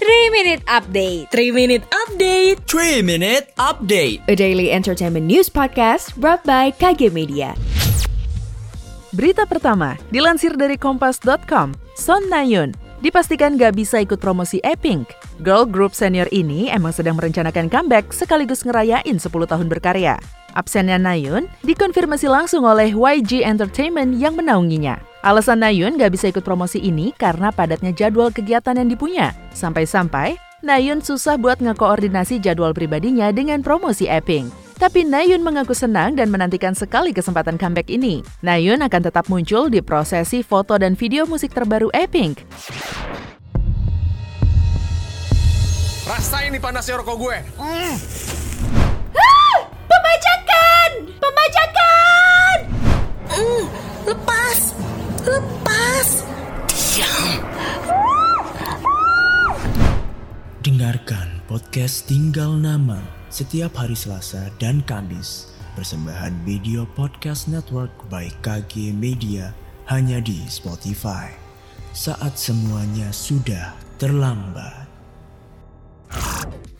3 Minute Update. 3 Minute Update. 3 Minute Update. A daily entertainment news podcast brought by KG Media. Berita pertama, dilansir dari Kompas.com, Son Nayun dipastikan gak bisa ikut promosi Epink. Girl group senior ini emang sedang merencanakan comeback sekaligus ngerayain 10 tahun berkarya. Absennya Nayun dikonfirmasi langsung oleh YG Entertainment yang menaunginya. Alasan Nayun gak bisa ikut promosi ini karena padatnya jadwal kegiatan yang dipunya. Sampai-sampai, Nayun susah buat ngekoordinasi jadwal pribadinya dengan promosi Epink. Tapi Nayun mengaku senang dan menantikan sekali kesempatan comeback ini. Nayun akan tetap muncul di prosesi foto dan video musik terbaru Epink. Rasain nih panasnya rokok gue. Mm. Dengarkan podcast Tinggal Nama setiap hari Selasa dan Kamis. Persembahan video podcast network by KG Media hanya di Spotify. Saat semuanya sudah terlambat.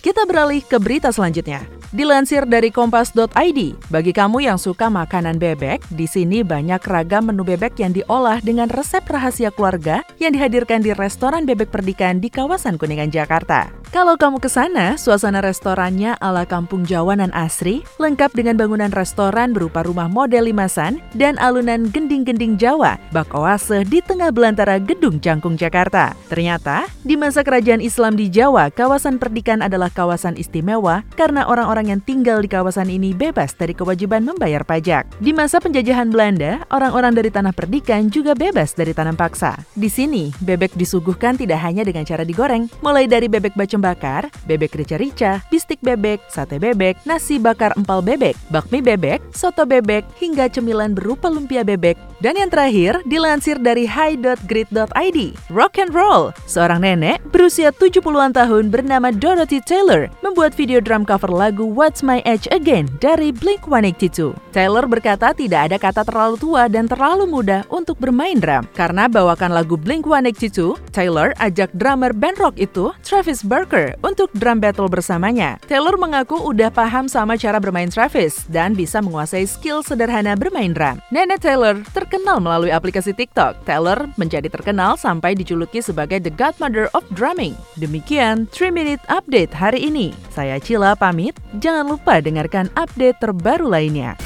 Kita beralih ke berita selanjutnya. Dilansir dari kompas.id, bagi kamu yang suka makanan bebek, di sini banyak ragam menu bebek yang diolah dengan resep rahasia keluarga yang dihadirkan di restoran bebek perdikan di kawasan Kuningan, Jakarta. Kalau kamu ke sana, suasana restorannya ala kampung Jawa nan asri, lengkap dengan bangunan restoran berupa rumah model limasan dan alunan gending-gending Jawa, bak oase di tengah belantara gedung Jangkung Jakarta. Ternyata, di masa kerajaan Islam di Jawa, kawasan perdikan adalah kawasan istimewa karena orang-orang yang tinggal di kawasan ini bebas dari kewajiban membayar pajak. Di masa penjajahan Belanda, orang-orang dari tanah perdikan juga bebas dari tanam paksa. Di sini, bebek disuguhkan tidak hanya dengan cara digoreng, mulai dari bebek bacem bakar, bebek rica-rica, bistik bebek, sate bebek, nasi bakar empal bebek, bakmi bebek, soto bebek, hingga cemilan berupa lumpia bebek. Dan yang terakhir, dilansir dari high.grid.id, rock and roll. Seorang nenek berusia 70-an tahun bernama Dorothy Taylor membuat video drum cover lagu What's My Age Again dari Blink-182. Taylor berkata tidak ada kata terlalu tua dan terlalu muda untuk bermain drum. Karena bawakan lagu Blink-182, Taylor ajak drummer band rock itu, Travis Barker, untuk drum battle bersamanya. Taylor mengaku udah paham sama cara bermain Travis dan bisa menguasai skill sederhana bermain drum. Nenek Taylor terkenal melalui aplikasi TikTok. Taylor menjadi terkenal sampai dijuluki sebagai the godmother of drumming. Demikian 3 Minute Update hari ini. Saya Cila pamit, jangan lupa dengarkan update terbaru lainnya.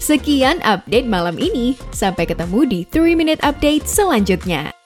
Sekian update malam ini. Sampai ketemu di 3 Minute Update selanjutnya.